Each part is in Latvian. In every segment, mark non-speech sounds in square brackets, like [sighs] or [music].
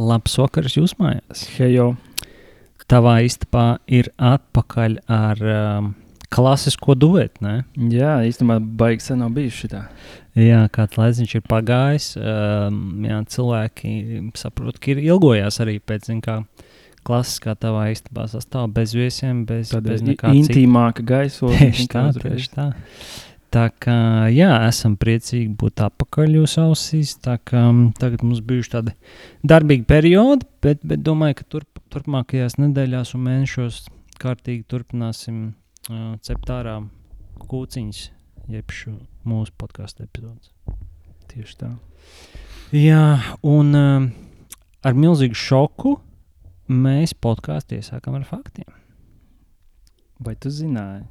Labs vakars jūs mājās. Hejo. Tavā istabā ir atpakaļ ar um, klasisko duetu. Ne? Jā, īstenībā baigi sen nav bijis šitā. Jā, kāds laiks ir pagājis. Um, jā, cilvēki saprot, ka ir ilgojās arī pēc zin, kā, klasiskā tavā istabā sastāv bez viesiem, bez, Tāda bez nekā intīmāka gaisotne. Tieši tā, tieši tā. Tā kā jā, esam priecīgi būt atpakaļ jūsu ausīs. Tā kā tagad mums bijuši tādi darbīgi periodi, bet, bet domāju, ka turp, turpmākajās nedēļās un mēnešos kārtīgi turpināsim uh, cept ārā kūciņas, jeb šo mūsu podkāstu epizodus. Tieši tā. Jā, un uh, ar milzīgu šoku mēs podkāstu iesākam ar faktiem. Vai tu zināji?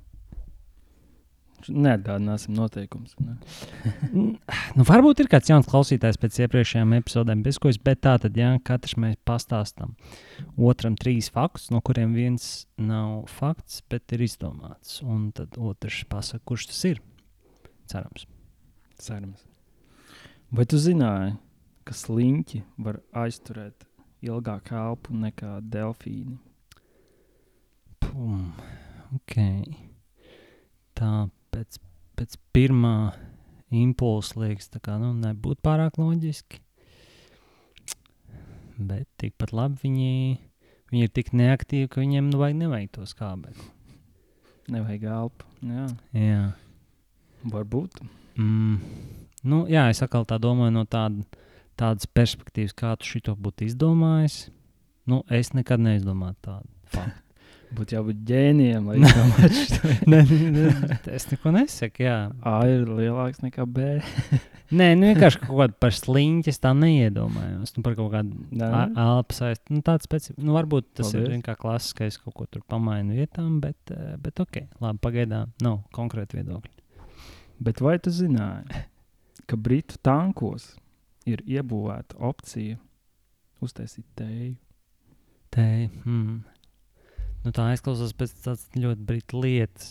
Neatgādināsim noteikumus. Ne? [laughs] Nu, varbūt ir kāds jauns klausītājs pēc iepriekšējām epizodēm, bez es, bet tā tad, ja katrs mēs pastāstām otram trīs faktus, no kuriem viens nav fakts, bet ir izdomāts. Un tad otrs pasaka, kurš tas ir. Cerams. Cerams. Vai tu zināji, ka sliņķi var aizturēt ilgāku elpu nekā delfīni? Pum. Ok. Tā pēc, pēc pirmā impulsa liekas, kā nu, nebūtu pārāk loģiski. Bet tikpat labi viņi, viņi ir tik neaktīvi, ka viņiem nu, vajag nevajag to skābekli. Nevajag elpu. Jā, Jā. varbūt. Mm. Nu, jā, es atkal tā domāju no tāda, tādas perspektīvas, kā tu šo būtu izdomājis. Nu, es nekad neizdomāju tādu faktu. Būtu jābūt ģēnijam, lai. [laughs] Nē, [laughs] nē, es neko nesaku. Jā. A ir lielāks nekā B. [laughs] Nē, nu vienkārši kaut kāda par sliņķi es tā neiedomājos. Nu, par kaut kādu Nē? elpu saistību. Nu, tāds speci... nu, varbūt tas Paldies. ir vien kā klasiskais, kaut ko tur pamainu vietām, bet, eh, bet ok, labi, pagaidām nav konkrēti viedokļi. Bet vai tu zināji, ka Britu tankos ir iebūvēta opcija uztaisīt tēju? Te, mm. Nu, tā izklausās pēc tādas ļoti brīvas lietas.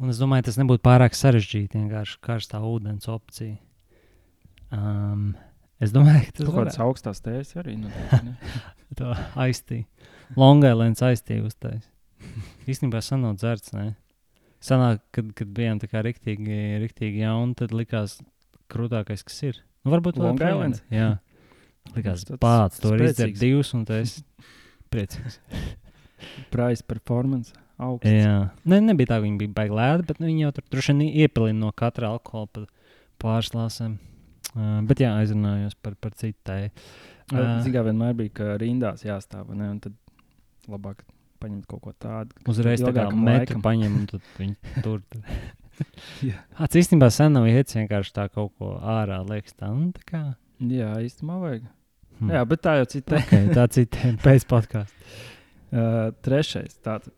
Un es domāju, tas nebūtu pārāk sarežģīti. Vienkārši karstā ūdens opcija. Um, es domāju, ka tas ir kādas augstās tējas arī. [laughs] ne? Tā aiztīja. Longailēns aiztīja uztais. Īstenībā sanāk dzerts, ne? Sanāk, kad, kad bijām tā kā riktīgi, riktīgi jauni, tad likās krūtākais, kas ir. Nu, varbūt vēl Long joprojām Islands? ir. Jā. Likās pats, to izdzert spēcīgs. divus, un tas [laughs] priecīgs. Price performance augsts. Jā. Ne, nebija tā, ka viņi bija baigi lēti, bet nu, viņi jau tur droši vien iepilina no katra alkohola pa pāris lāsēm. Uh, bet jā, aizrunājos par, par tēju. Uh, Zinām, vienmēr bija, ka rindās jāstāv, ne? Un tad labāk paņemt kaut ko tādu. Uzreiz tā kā metru paņem un tad viņi [laughs] tur. Ats īstenībā sen nav iet vienkārši tā kaut ko ārā liekas tā, nu tā kā. Jā, īstenībā vajag. Hmm. Jā, bet tā jau cita. okay, tā cita [laughs] pēc podkāstu. Uh, trešais. Tātad.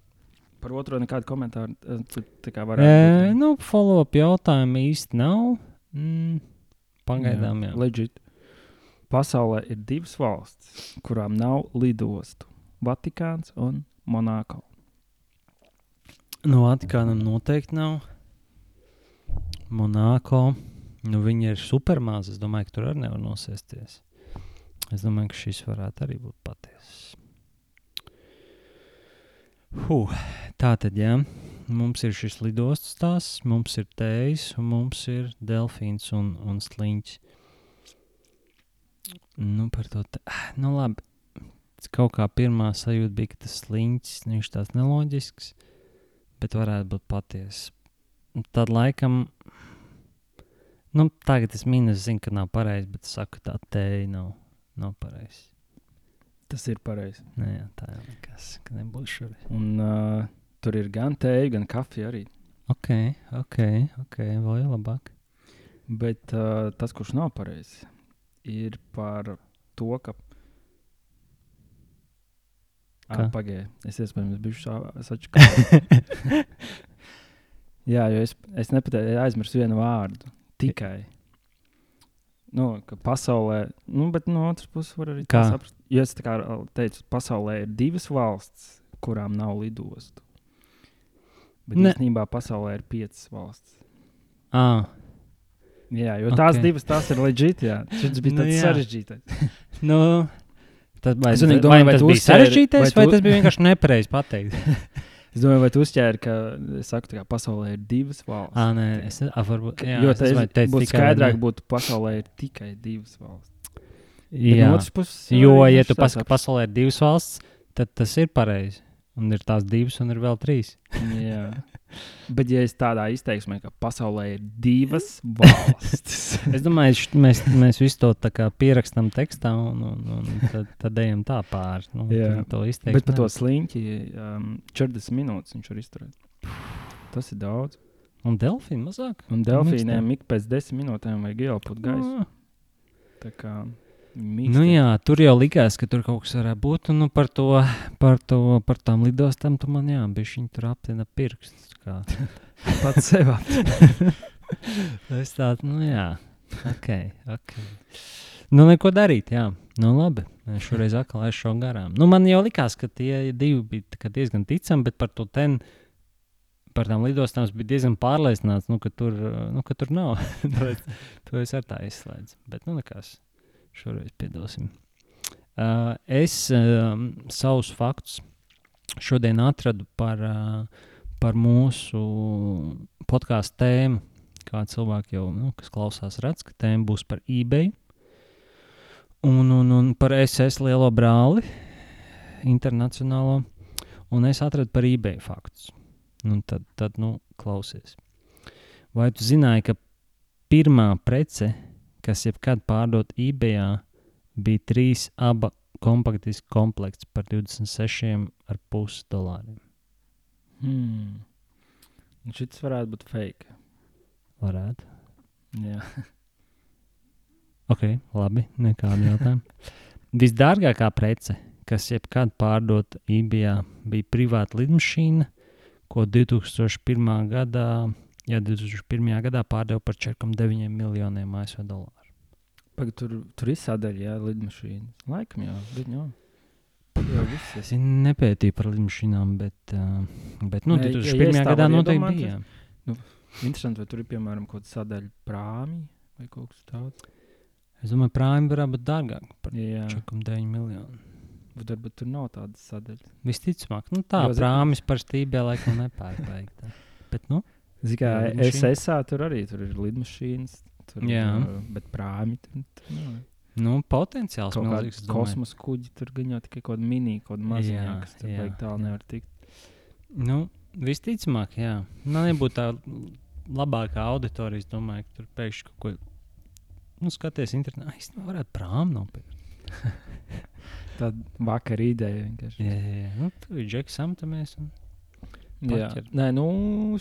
Par otro nekādu komentāru. Tu tā kā varētu. E, būt, nu, follow-up jautājumu īsti nav. Mm, pagaidām, jā. jā. Legit. Pasaulē ir divas valstis, kurām nav lidostu - Vatikāns un Monako. Nu, Vatikānam noteikti nav. Monako. Nu, viņi ir supermāzi. Es domāju, ka tur arī nevar nosēsties. Es domāju, ka šis varētu arī būt patiesas. Huh, tā tad, jā. Mums ir šis lidostas stāsts, mums ir tējas, un mums ir delfīns un, un sliņķis. Nu, par to. Te... ah, Nu, labi. Kaut kā pirmā sajūta bija, ka tas sliņķis, viņš tāds neloģisks, bet varētu būt patiesa. Tad laikam, nu, tagad es minu, es zinu, ka nav pareizi, bet saku, tā tēja nav, nav pareizi. Tas ir pareizi. Nē, jā, tā jau nekas, ka nebūs šurē. Un uh, tur ir gan tēja, gan kafija arī. Ok, ok, ok, vēl jau labāk. Bet uh, tas, kurš nav pareizs, ir par to, ka. Kā? Pagaidiet, es iespējams biju sačakarējis. [laughs] Jā, jo es, es nepateicu, aizmirsu vienu vārdu. Tikai. Nu, ka pasaulē, nu, bet no otras puses var arī saprast. Jo es teicu, pasaulē ir divas valstis, kurām nav lidostu. Bet Ne. īstenībā pasaulē ir piecas valstis. ah, Jā, jo tās Ok. divas tās ir leģitāras. Jā, šis bija Nu tāds jā. sarežģīts. [laughs] nu, Tas, vai, Es domāju, vai vai tas bija sarežģītais, vai, tu- vai tas bija vienkārši nepareizi pateikt? [laughs] Es domāju, vai tu uzķēri, ka saku, kā pasaulē ir divas valstis. Ah, nē, es a, varbūt, jā, jo es tas domāju, būtu skaidrāk, būtu pasaulē ir tikai divas valstis. Jā, no otras puses, jo, ja tu pasaki, ka pasaulē ir divas valsts, tad tas ir pareizi. Un ir tās divas, un ir vēl trīs. Jā. [laughs] Bet, ja es tādā izteiksmē, ka pasaulē ir divas [laughs] valstis, Es domāju, mēs, mēs visu to tā kā pierakstam tekstā, un, un, un tad, tad ejam tā pāri. Nu, tad to izteikt. bet par to sliņķi um, 40 minūtes viņš var izturēt. Tas ir daudz. Un delfīnu mazāk? Un delfīniem ik pēc 10 minūtēm vajag ielpot gaisu. Tā kā Nu, jā, tur jau likās, ka tur kaut kas varētu būt. Un, nu, par, to, par, to, par tām lidostām tu man jā, bija viņa tur aptina pirkstus. Kā. [laughs] pats sev. [laughs] es tādu, nu jā, ok. okay. Nu, neko darīt, jā. Nu, labi. Es šoreiz atkal aizšu garām. Nu, man jau likās, ka tie divi bija diezgan ticami, bet par to ten, par tām lidostām es biju diezgan pārliecināts, nu, ka, tur, nu, ka tur nav. [laughs] es- to es ar tā izslēdzu. Bet, nu, nekas. Šoreiz piedosim. Uh, es um, savus faktus šodien atradu par, uh, par mūsu podkāstu tēmu. Kā cilvēki jau, nu, klausās, redz, ka tēma būs par eBay un, un, un par SS lielo brāli, internacionālo. Un es atradu par eBay faktus. Nu, tad, tad, nu, klausies. Vai tu zināji, ka pirmā prece, kas jebkad pārdot eBay, bija trīs aba kompaktiski komplekts par 26,5 dolāriem? Hmm. Šis varētu būt fake. Varētu. Jā. Ok, labi, nekādu jautājumu. Visdārgākā prece, kas jebkad pārdota eBay, bija privāta lidmašīna, ko 2001. gadā, ja 2001. gadā pārdeva par 4,9 miljoniem ASV dolāru. Pagad, tur, tur ir sadaļa, jā, lidmašīna. Laikam jau, bet jau. Jau viss. Es nepētīju par lidmašīnām, bet, uh, bet nu, ja- ja 2001. es tā gadā noteikti bija. Interesanti, vai tur ir piemēram kaut kāda sadaļa prāmī vai kaut kas tāds. Es domāju, prāmi varētu būt dārgāk par Jā, 4,9 miljonu. bet varbūt tur nav tādas sadaļas. Visticamāk, nu tā, Jo, prāmis par stībē laikam nepārbeigta. Bet, nu, Zini, kā Jā, lidmašīna. SSA tur arī tur ir lidmašīnas. Tur, Jā. bet prāmi tur, tur nav. Nu potenciāls Kaut milzīgs. es domāju. kosmosa kuģi tur gan jau tikai kaut kāda mini, kaut kāda maziņa, kas tur jā, tālu jā. nevar tikt. Nu, visticamāk, jā. Man nebūtu tā labākā auditorija. Es domāju, ka tur pēkšņi kaut ko. Nu, skaties, internetā īstenībā varētu prāmu nopirkt. [laughs] Tāda vakar ideja vienkārši. Jā, jā, jā. Nu, tur ir džeks samtamies. Un... Jā, nē, nu,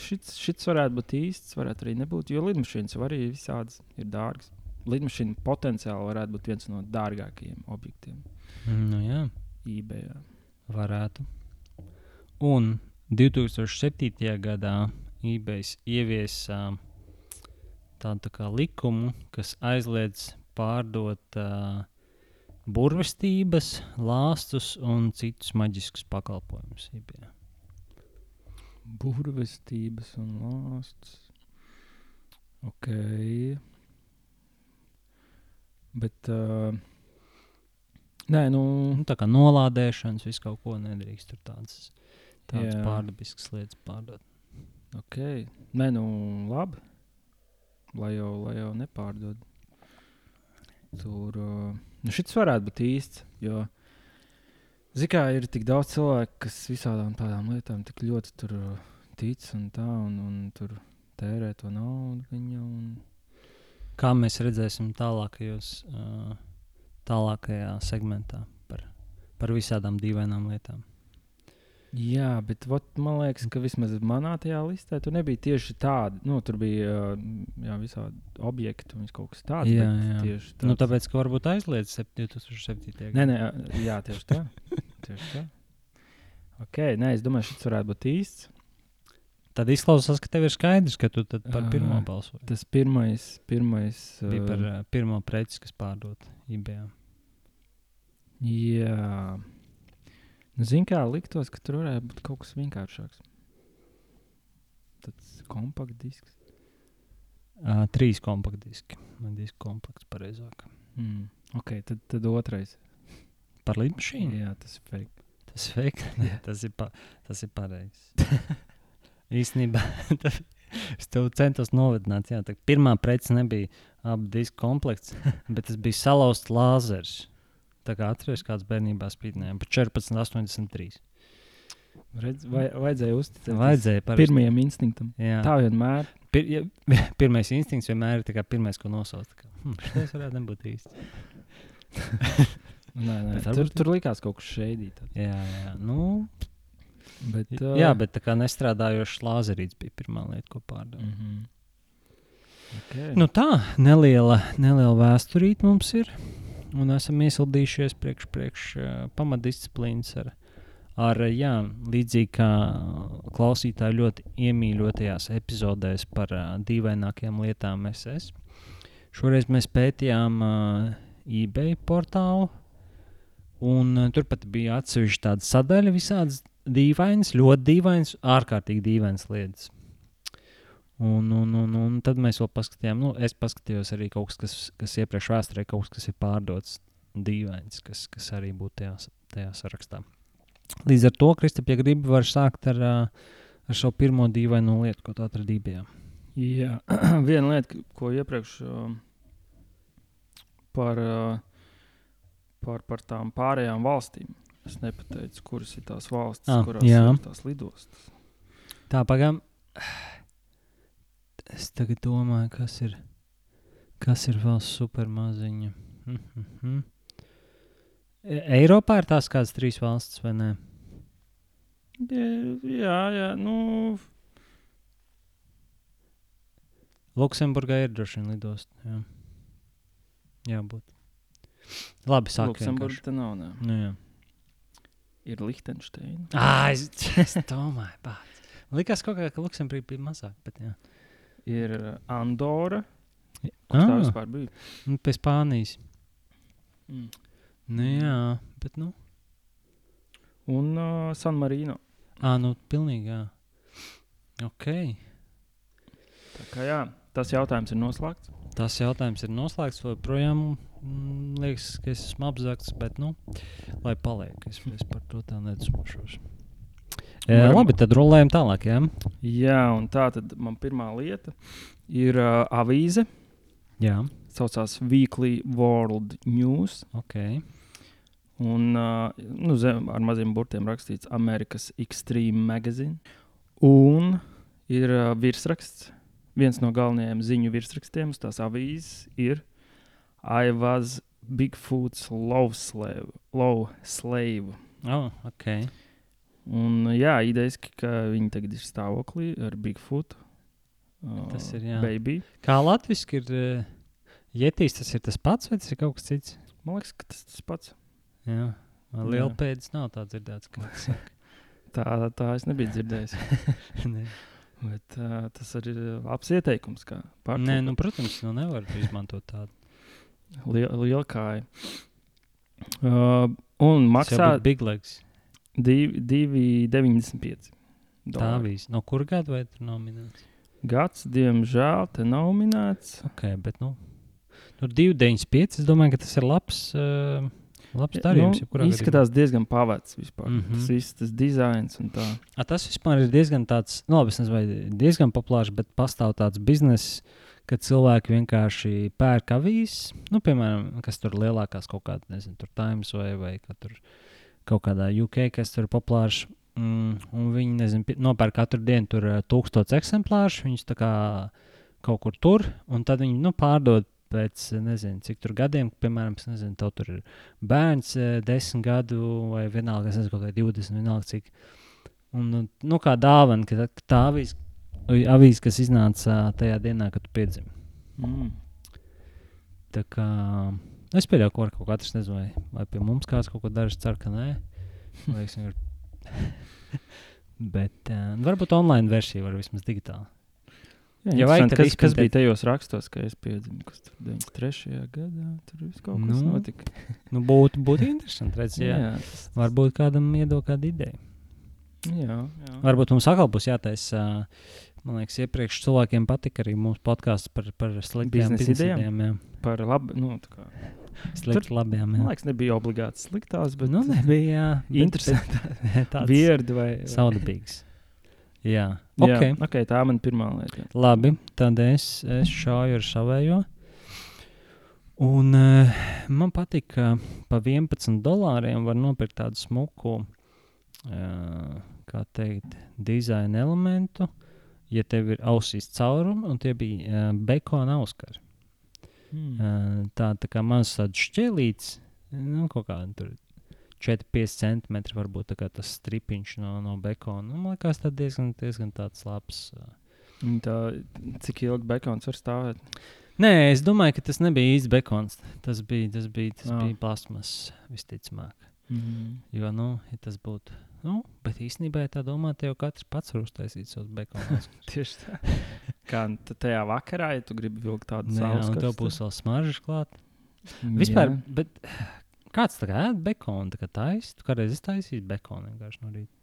šis, šis varētu būt īsts, varētu arī nebūt. Jo lidmašīnas jau arī visādas ir dārgas. Lidmašīna potenciāli varētu būt viens no dārgākajiem objektiem Nu, jā, eBay. varētu. Un 2007. gadā eBay ieviesa tādu tā kā likumu, kas aizliedz pārdot uh, burvestības, lāstus un citus maģiskus pakalpojumus. eBay. Burvestības un lāstus. Ok. Bet. Uh, nē, nu. Nu, tā kā nolādēšanas, visu kaut ko nedrīkst tur tādas, tādas pārdabiskas lietas pārdot. Ok. Nē, nu, labi. Lai jau, lai jau nepārdod. Tur. Uh, nu, šis varētu būt īsts. Jo, zikā, ir tik daudz cilvēku, kas visādām tādām lietām tik ļoti tur tic un tā, un, un tur tērē to naudu. Viņa, un... Kā mēs redzēsim tālākajos, tālākajā segmentā par, par visādām dīvainām lietām. Jā, bet vot, man liekas, ka vismaz manā tajā listē tur nebija tieši tāda. Nu, tur bija jā, visādi objekti un kaut kas tāds. Jā, jā. Tieši Nu, tāds- tāpēc, ka varbūt aizliedz sep- 2007. Nē, nē, jā, tieši tā. tieši tā. Okay, nē, es domāju, šis varētu būt īsts. Tad izklausās, ka tev ir skaidrs, ka tu par pirmo balsoji. Tas pirmais, pirmais Bija par uh, pirmo preci, kas pārdot eBay. Jā, nu, zinu, kā liktos, ka tur varētu būt kaut kas vienkāršāks. Tāds kompakts disks. Uh, trīs kompaktdiski. Man diska komplekts pareizāk. Mm. Ok, tad, tad otrais. Par lidmašīnu? Jā, tas ir fake. Tas fake. [laughs] Tas ir, pa, tas ir pareizi. [laughs] Īstenībā [laughs] es tev centos novedināt. Jā, pirmā prece nebija abu disku komplekts, [laughs] bet tas bija salauzts lāzers. Tā kā atceries, kāds bērnībā spīdinājām par 14,83. Redz, vai, vajadzēja uzticēties Vajadzēja par pirmajam instinktam. Jā. Tā vienmēr. Pir, ja, [laughs] pirmais instinkts vienmēr ir pirmais, ko nosauc. Hm, šis varētu nebūt īsti. Nē, nē, tur, tur likās kaut kas šeidīt. Jā, jā. Nu, Bet, uh, jā, bet tā kā nestrādājošs lāzerīts bija pirmā lieta, ko pārdevu. Mm -hmm. okay. Nu tā, neliela, neliela vēsturīte mums ir. Un esam iesildījušies priekš, priekš uh, pamatdisciplīnas ar, ar jā, līdzīgi kā klausītāji ļoti iemīļotajās epizodēs par uh, dīvainākajām lietām SS. Šoreiz mēs pētījām uh, eBay portālu, un uh, tur pat bija atsevišķa tāda sadaļa visādas dīvainas, ļoti dīvainas, ārkārtīgi dīvainas lietas. Un, un, un, un tad mēs vēl paskatījām, nu, es paskatījos arī kaut kas, kas, kas iepriekš vēsturē, kaut kas, kas ir pārdots dīvains, kas, kas arī būtu tajā, tajā sarakstā. Līdz ar to, Kristap, ja gribi, var sākt ar, ar šo pirmo dīvaino lietu, ko tu atradīji bijā. Jā, [clears throat] viena lieta, ko iepriekš uh, par, uh, par, par tām pārējām valstīm. Es nepateicu, kuras ir tās valstis, Ah, kurās jā. ir tās lidostas. Tā, pagaidām. Es tagad domāju, kas ir, kas ir vēl super maziņa. Mm -hmm. Eiropā ir tās kādas trīs valstis, vai ne? Jā, jā, nu, Luksemburgā ir droši vien lidosta. Jā, jābūt. Labi, sākam. Luksemburgā tā nav. Ne. Nu, jā. Ir Liechtensteina. Ah, es, es domāju, pats. Man liekas, kaut kā, ka Luksemburgā bija mazāk. Bet, jā. Ir Andora. Kur tā vispār bija? nu, pie Spānijas. Mm. Nu, jā, bet, nu, Un uh, San Marino. ah, nu pilnīgi, jā. Ok. Tā kā jā, tas jautājums ir noslēgts. Tas jautājums ir noslēgts. Joprojām mm, liekas, ka es esmu apzakts, bet, nu, lai paliek, es, es par to tā nedusmošos. E, labi, tad rolējam tālāk. Jā, Jā, un tā tad man pirmā lieta ir uh, avīze. jā. Saucās Weekly World News. ok. Un uh, nu, zem, ar maziem burtiem rakstīts Amerikas Extreme Magazine. Un ir uh, virsraksts. Viens no galvenajiem ziņu virsrakstiem uz tās avīzes ir I was Bigfoot's love slave. Love slave. Oh, ok. Un, jā, idejaski, ka viņi tagad ir stāvoklī ar Bigfoot. Uh, Tas ir, jā. Baby. Kā latviešu ir uh, Jetīs, tas ir tas pats vai tas ir kaut kas cits? Man liekas, ka tas tas pats. Jā, Jā. liela pēdas nav tā dzirdēts. [laughs] [laughs] Tā, tā es nebiju dzirdējis. [laughs] Nē. Bet, uh, tas arī ir labs ieteikums. Nē, nu, protams, nu nevar izmantot tādu. Liel, liela kāja. Uh, un maksā Big Legs. divi- 2,95. Tā viss. No kur gada vai tur nav minēts? Gads, diemžēl, te nav minēts. Ok, bet nu. Tur 2,95. Es domāju, ka tas ir labs. Uh, Labs darījums. nu, izskatās diezgan pavērts vispār. Mm Mhm. -hmm. Tas viss, tas dizains un tā. A, tas vispār ir diezgan tāds, nu, labi, es nezinu, vai diezgan populārs, bet pastāv tāds bizness, kad cilvēki vienkārši pērk avīzes, nu, piemēram, kas tur lielākās kaut kādā, nezinu, tur Times vai, vai ka tur kaut kādā UK, kas tur ir populārs. Mm, un viņi, nezinu, nopērk katru dienu tur eh, tūkstots eksemplārus, viņus tā kā kaut kur tur, un tad viņi, nu, pārdod pēc, nezinu, cik tur gadiem, piemēram, es nezinu, tev tur ir bērns, eh, desmit gadu vai vienalga, es nezinu, kaut kā 20, vienalga cik. Un, nu, nu, kā dāvana, ka tā avīze, avīze, kas iznāca tajā dienā, kad tu piedzimi. Mm. Tā kā nu, es ka var kaut katrs, nezinu, vai, vai pie mums kāds kaut ko dara, ceru, ka nē. Es vienkārši- [laughs] Bet uh, varbūt online versija var vismaz digitāli. Jā, Ja ja vajag, kas, kas bija tajos rakstos, ka es piedzimu, kas tur 93. gadā, tur viss kaut kas Nu, notika. Nu, būtu, būtu interesanti redzēt, jā. jā. tas- Varbūt kādam iedod kādu ideju. jā, jā. Varbūt mums atkal būs jātaisa uh, Man liekas, iepriekš cilvēkiem patika arī mūsu podkāsts par, par sliktām Biznesa idejām? idejām. jā. Par labu, nu, tā kā. Slikti labajām. Man jā. liekas, nebija obligāti sliktās, bet Nu, nebija jā, [laughs] interesanti. [laughs] Tāds Vierdi vai saudabīgs. Jā, Jā, ok. okay, tā man pirmā lieta. Labi, tad es, es šāju ar savējo. Un uh, man patīk, ka pa 11 dolāriem var nopirkt tādu smuku, uh, kā teikt, dizaina elementu. Ja tev ir ausīs caurumi, un tie bija uh, bekona auskari. Hmm. Uh, tā, tā kā mazs šķēlīts, nu, kaut kāda tur 4-5 centimetri, varbūt tas stripiņš no, no bekona. Nu, man liekas, tas diezgan, diezgan tāds labs. Uh, Tā, cik ilgi bekons var stāvēt? Nē, es domāju, ka tas nebija īsts bekons. Tas bija, tas bija, tas Ah. bija plasmas, visticamāk. Mm. Jo, nu, ja tas būtu. Nu, bet īstenībā, ja tā domā, te jau katrs pats var uztaisīt savus bekonus. [laughs] Tieši tā. [laughs] Kā tad tajā vakarā, ja tu gribi vilkt tādu Nē, un tev saules būs vēl smaržas klāt. Vispār, jā. bet kāds tā kā ēd bekonu, tā kā taisa? Tu kādreiz esi taisījis bekonu vienkārši no rīta.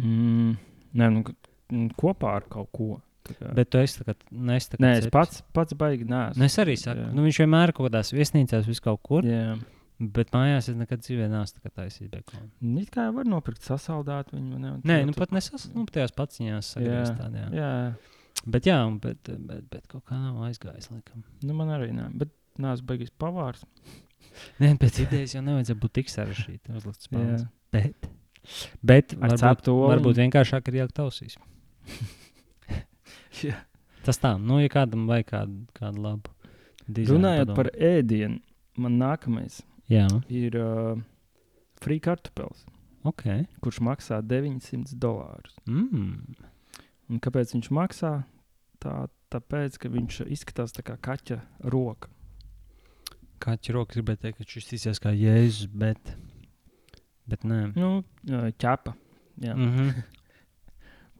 Mm, nē, nu, mm, kopā ar kaut ko. kā. Bet tu esi tā kā, nes, tā kā Nē, es pats, pats baigi neesmu. Nu, es arī saku, Jā. nu, viņš vienmēr kaut kādās viesnīcās, vis kaut kur. Jā. Bet mājās es nekad dzīvē neesmu taisījis bekonu. It kā var nopirkt sasaldēt viņu. Ne, Nē, nu pat nesas, nu, tajās paciņās sagriezt tādā. Jā. Jā, Bet jā, un bet, bet, bet kaut kā nav aizgājis, laikam. nu man arī nē. Bet neesmu baigis pavārs. [laughs] Nē, pēc idejas jau nevajadzētu būt tik sarežģīti. Uzlikt Jā. spēles. Bet, bet Ar varbūt, oliņu. varbūt vienkāršāk ir ielikt ausīs. [laughs] Tas tā, nu, ja kādam vajag kādu, kādu labu dizainu. Runājot padomu. par ēdienu, man nākamais Jā, ir uh, free kartupēlis, ok. kurš maksā 900 dolārus. Mm. Un kāpēc viņš maksā? Tā, tāpēc, ka viņš izskatās tā kā kaķa roka. Kaķis rokas gribēja teikt, ka šis izskatās kā jēzus, bet, bet nē. Nu, ā, ķepa. Jā, mm. Mm -hmm.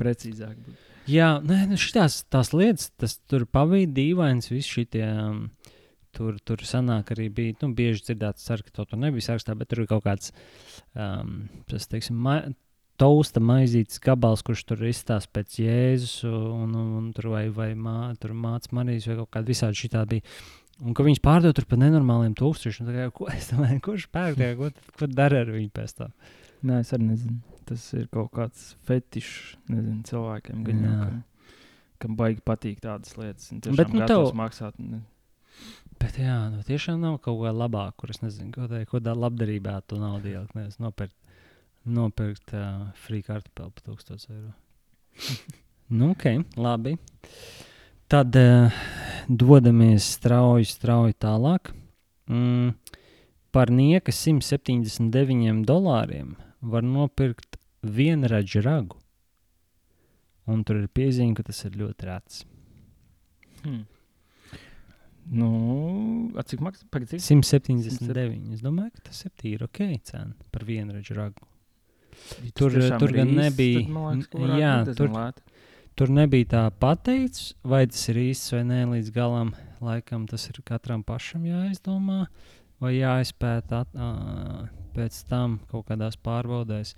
precīzāk. Būtu. Jā, nē, nu šitās tās lietas, tas tur pavīd dīvains, visi šitie. Um, Tur, tur sanāk arī bija, nu, bieži dzirdēts, ka to tur nebija sarakstā, bet tur ir kaut kāds, um, tas, teiksim, ma tausta maizītes gabals, kurš tur izstāsta pēc Jēzus, un, un, un tur vai, vai mā, tur māca Marijas, vai kaut kāda visādi šitā bija. Un ka viņas pārdod tur par nenormāliem tūkstošiem. tā Ko es domāju, [laughs] kurš pērk, ko, ko dara ar viņu pēc tam? Nē, es arī nezinu. Tas ir kaut kāds fetišs nezinu, cilvēkiem, gan jau, kam, kam baigi patīk tādas lietas. un Bet, tiešām nu, tev- maksāt. Ne. Bet jā, nu, tiešām nav kaut kā labāk, kur es nezinu, ko tādu ko tā labdarībā tu naudu ielikt. Nevis nopirkt, nopirkt uh, free kartupeli par 1000 eiro. [laughs] nu, ok, labi. Tad uh, dodamies strauji, strauji tālāk. Mm, par nieka 179 dolāriem var nopirkt vienradžu ragu. Un tur ir piezīme, ka tas ir ļoti rēts. Hmm. Nu, a, cik maksā? Pagaid, cik? 179. Es domāju, ka tas ir tīri ok cena par vienradžu ragu. Tur, tiešām tur gan īsts, nebija. liekas, jā, tur, lēti. tur nebija tā pateikts, vai tas ir īsts vai nē, līdz galam. Laikam tas ir katram pašam jāizdomā, vai jāizpēta at, ā, pēc tam kaut kādās pārbaudēs.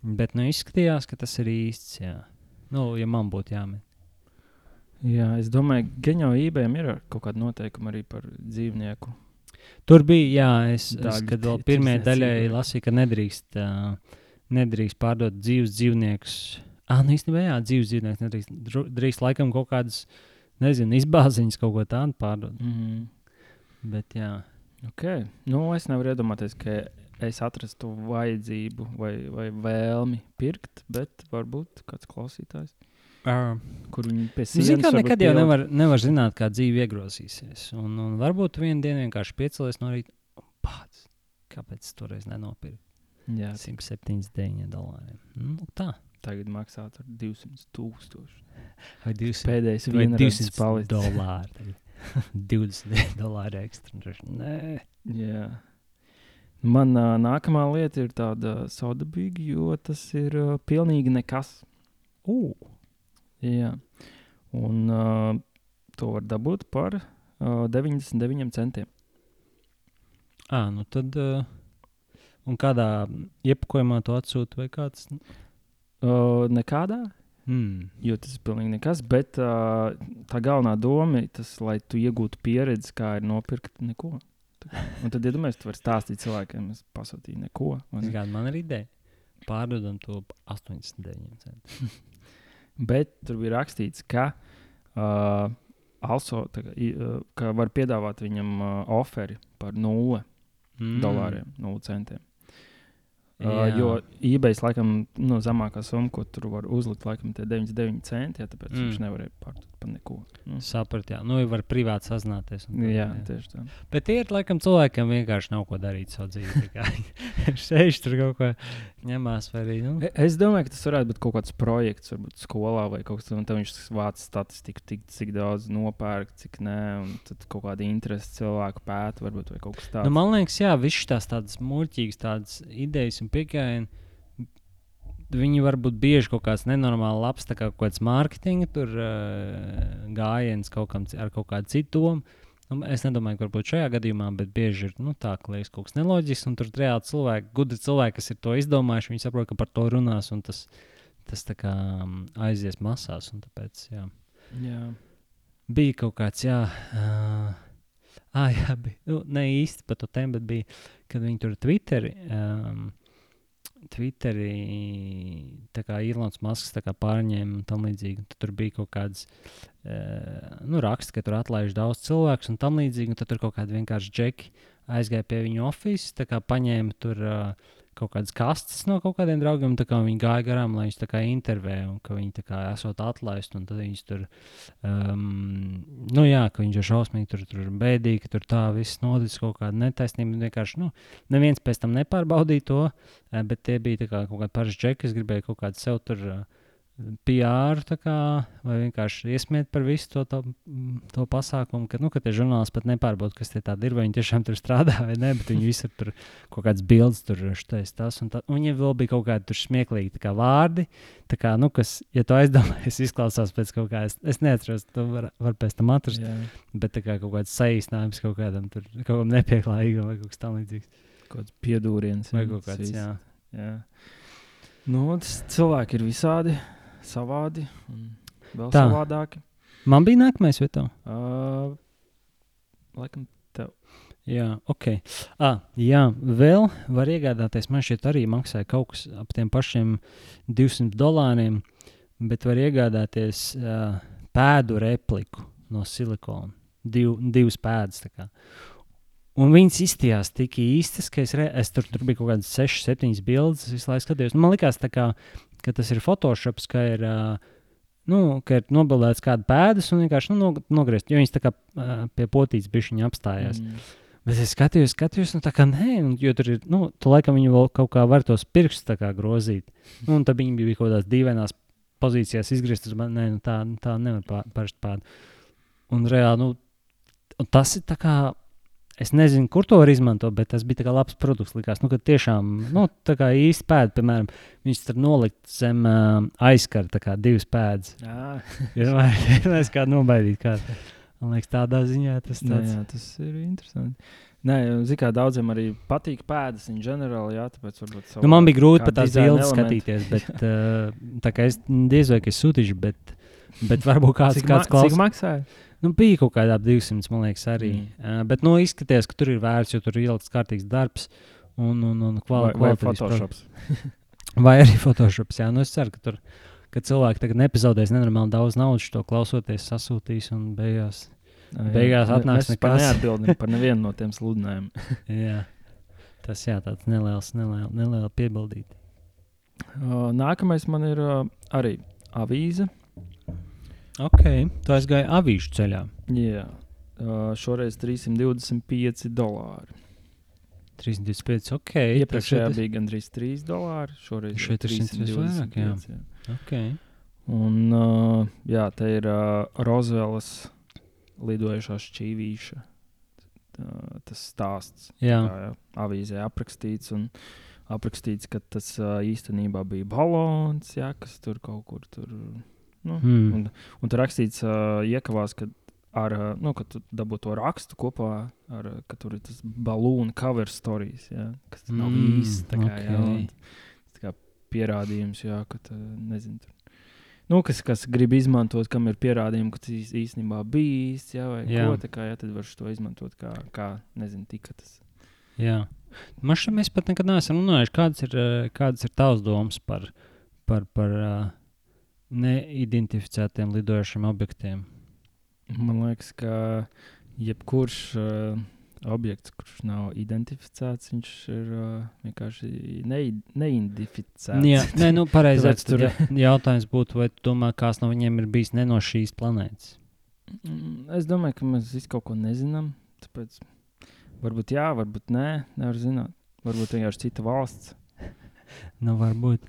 Bet nu izskatījās, ka tas ir īsts. Jā. Nu, ja man būtu jāmet. Jā, es domāju, ka jau eBayam ir kaut kāda noteikuma arī par dzīvnieku. Tur bija, jā, es, es Daļu kad vēl pirmajai daļai lasīju, ka nedrīkst, uh, nedrīkst pārdot dzīves dzīvniekus. Ah, nu īstenībā, jā, dzīves dzīvnieks nedrīkst. Drīkst laikam kaut kādas, nezinu, izbāziņas kaut ko tādu pārdot. Mm -hmm. Bet, jā, Okay. Nu, es nevaru iedomāties, ka es atrastu vajadzību vai, vai vēlmi pirkt, bet varbūt kāds klausītājs, uh, kur viņi zini, kā varbūt nekad jau nevar, nevar zināt, kā dzīve iegrozīsies. Un, un varbūt tu vienu dienu vienkārši piecelies no rīta. un Pats, kāpēc toreiz nenopirku Jā, 179 dolāriem? Nu, tā. tagad maksā tur 200 tūkstoši. Vai 200 Pēdējais Vai vienreiz 200 palicis. dolāri. tagad. [laughs] 20 dolāri ekstra. Nē, Jā. Man uh, nākamā lieta ir tāda saudabīga, jo tas ir uh, pilnīgi nekas. uh, Jā. Un uh, to var dabūt par uh, 99 centiem. à, nu tad. Uh, un kādā iepakojumā to atsūta vai kāds? Uh, nekādā. Mm. Jo tas ir pilnīgi nekas. Bet uh, tā galvenā doma ir tas, lai tu iegūtu pieredzi, kā ir nopirkt neko. Un tad, iedomājieties, tu vari stāstīt cilvēkiem, es pasūtīju neko. Kāda man ir ideja? Pārdodam to par 89 centiem. [laughs] Bet tur bija rakstīts, ka, uh, also, tā, uh, ka var piedāvāt viņam uh, oferi par 0 mm. dolāriem, 0 centiem. Uh, jo eBay laikam nu, zemākā summa, ko tur var uzlikt, laikam, ir 99 centi. Jā, tāpēc mm. Mm. viņš nevarēja pārdot par neko. Nu, Sapratu, jā. Nu, var privāti sazināties. tā, jā, tieši tā. Bet tie ir laikam cilvēkiem vienkārši nav ko darīt savā dzīvē. Sēž tur kaut ko ņemās arī. Nu. E- Es domāju, ka tas varētu būt kaut kāds projekts, varbūt skolā vai kaut kas tāds. Tad viņš vāc statistiku, tik, cik daudz nopērk, cik nē, un tad kaut kāda interese cilvēku pēta, varbūt kaut kas tāds. Nu, man liekas, jā, visas tās tādas muļķīgas tādas idejas un pieejami. Viņi var būt bieži kaut kāds nenormāli labs, kā kaut kāds mārketinga tur, uh, gājiens kaut kam, ar kaut kādu citu domu. Nu, es nedomāju, ka varbūt šajā gadījumā, bet bieži ir nu, tā, ka liekas kaut kas neloģisks. Un tur reāli cilvēki, gudri cilvēki, kas ir to izdomājuši. Viņi saprot, ka par to runās, un tas, tas tā kā aizies masās. un Tāpēc, jā. Jā. bija kaut kāds, jā, uh, ah, jā bija, nu, ne īsti par to tēmu, bet bija, kad viņi tur Twitteri, um, Kā Ilons kā pārņēma un tam līdzīgi, tur bija kaut kāds, uh, nu, raksts, ka tur atlaiž daudz cilvēku un tam līdzīgi, un tad tur kaut kādi vienkārši džeki aizgāja pie tā kā paņēma tur uh, kaut kādas kastes no kaut kādiem draugiem, tā kā viņi gāja garām, lai viņus tā kā intervē, un ka viņi tā kā esot atlaisti, un tad viņus tur, um, nu jā, ka viņš ir šausmīgi, tur, tur bēdīgi, ka tur tā viss noticis kaut kāda netaisnība, vienkārši, nu, neviens pēc tam nepārbaudīja to, eh, bet tie bija kā kaut kādi paši džeki, kas gribēja kaut kādu sev tur uh, PR, kā, vai vienkārši iesmiet par visu to, to, to pasākumu, ka, nu, ka tie žurnālisti pat nepārbauda, kas tie tādi ir, vai viņi tiešām tur strādā vai nē, bet viņi visi tur kaut kādas bildes, tur štais, tas un tā. Un viņiem vēl bija kaut kādi tur smieklīgi kā vārdi, tā kā, nu, kas, ja tu aizdomājies, izklausās pēc kaut kā, es, neatceros, to var, var pēc tam atrast, Jā. bet tā kā kaut kāds saīsinājums kaut kādam tur, kaut kam nepieklājīgam vai kaut kas tam līdzīgs. Kaut kāds piedūriens. Vai kaut tas kāds, jā. Jā. Nu, tas cilvēki ir visādi, savādi un vēl Tā. savādāki. Man bija nākamais vietā. Uh, laikam, Jā, ok. Ah, jā, vēl var iegādāties. Man šeit arī maksāja kaut kas ap tiem pašiem 200 dolāriem, bet var iegādāties uh, pēdu repliku no silikona. Div, divas pēdas. Un viņas izstījās tik īstas, ka es, re, es tur, tur bija kaut kādas 6, 7 bildes. Es visu laiku skatījos. Nu, Man liekas, tā kā, ka tas ir Photoshop, ka ir. Nu, ka ir nobildēts kāda pēdas un vienkārši nu, nog- nogriezt, jo viņas tā kā pie potītes bija apstājās. mm, Bet es skatījos, skatījos, nu tā kā nē, un, jo tur ir, nu, tu laikam viņi vēl kaut kā var tos pirkstus grozīt. Nu, un tad viņi bija kaut kādās dīvainās pozīcijās izgrieztas, man nē, nu, tā, nu, tā nevar pār, pārst pār. Un reāli, nu, un tas ir tā kā, es nezinu, kur to var izmantot, bet tas bija kā labs produkts, likās, nu, ka tiešām, nu, kā īsti pēda, piemēram, viņš tur nolikt zem uh, aizkara, kā divas pēdas. jā, es [laughs] kādu nobaidīt kādu. Man liekas, tādā ziņā tas Nē, tāds. jā, tas ir interesanti. Nē, zinu, kā daudziem arī patīk pēdas, in general, jā, tāpēc varbūt. Nu, man bija grūti pat tās elementi. skatīties, bet [laughs] uh, tā kā es diez vai es sūtīšu, bet, bet varbūt kāds, Cik, kāds ma cik klausās. maksāja? Nu, bija kaut kādā ap 200, man liekas, arī. Mm. Uh, bet, nu, izskatījās, ka tur ir vērts, jo tur ir ielikts kārtīgs darbs un, un, un kvali, vai kvalitatīvs Photoshops? [laughs] Vai arī Photoshops. Jā, nu, es ceru, ka tur ka cilvēki tagad nepazaudēs nenormāli daudz naudas, to klausoties, sasūtīs un beigās. Jā. Beigās atnāks mēs nekas. neatbildam par [laughs] nevienu no tiem sludinājumiem. Jā. Tas jā, tāds neliels, neliels, neliels piebildīt. Uh, nākamais man ir uh, arī avīze. Ok, tu aizgāji avīžu ceļā. Jā, uh, šoreiz 325 dolāri. 325, ok. Iepriekšējā ir- bija gandrīz 3 dolāri. Šoreiz Šeit ir 125 vairāk, jā. 325, jā. Ok. Un, uh, jā, te ir uh, Rozelas lidojošā šķīvīša. Tā, tas stāsts, Jā, jā, avīzē aprakstīts. Un aprakstīts, ka tas uh, īstenībā bija balons, jā, kas tur kaut kur tur. Nu, Hmm. un, un tur rakstīts, uh, iekavās, ka, ar, nu, ka tu dabū to rakstu kopā ar, ka tur ir tas balūna cover stories, jā, kas nav Mm, īsts. tā kā, jā, ok. un Tas kā pierādījums, jā, ka tā, nezinu, tur nu, kas, kas grib izmantot, kam ir pierādījumi, ka tas īstenībā bija īsts, jā, vai Jā. ko, tā kā, jā, tad var to izmantot kā, kā nezinu, tika tas. Jā. Man šķiet, mēs pat nekad neesam runājuši, kādas ir, kādas ir tavs domas par, par, par uh, neidentificētiem lidojošiem objektiem. Man liekas, ka jebkurš uh, objekts, kurš nav identificēts, viņš ir uh, vienkārši ne, neidentificēts. Jā, nē, nu, pareizi. Tur [laughs] jautājums būtu, vai tu domā, kāds no viņiem ir bijis ne no šīs planētas? Mm, Es domāju, ka mēs visi kaut ko nezinām. Tāpēc varbūt jā, varbūt nē, nevar zināt. Varbūt vienkārši cita valsts. [laughs] Nu, varbūt.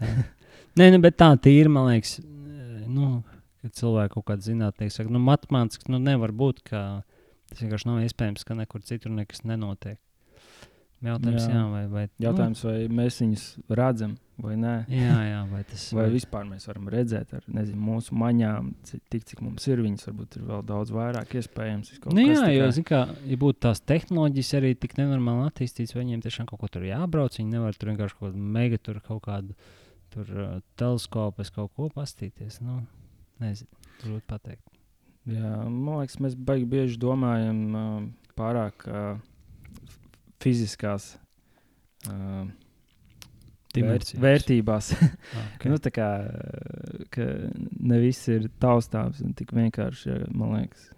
Nē, nu, bet tā ir. Man liekas, nu, kad cilvēki kaut kādā zinātnē saka, nu, matemātiski nu, nevar būt, ka tas vienkārši nav iespējams, ka nekur citur nekas nenotiek. Jautājums, jā, Jā. vai, vai Jautājums, vai mēs viņus redzam vai nē. Nu, jā, jā, vai tas Vai vispār mēs varam redzēt ar nezinu, mūsu maņām, tik cik mums ir viņas, varbūt ir vēl daudz vairāk iespējams. Nu, jā, tā jo, zin kā, ja būtu tās tehnoloģijas arī tik nenormāli attīstītas, viņiem tiešām kaut ko tur jābrauc, viņi nevar tur vienkārši kaut kādu mega, tur kaut kādu tur, uh, teleskopu, es kaut ko pastīties. Nu, nezinu, grūti pateikt. Jā, man liekas, mēs baigi bieži domājam uh, pārāk uh, fiziskās uh, vērt, Dimensijas. vērtībās. [laughs] Ah, okay. nu, tā kā ne viss ir taustāms un tik vienkārši, ja, man liekas.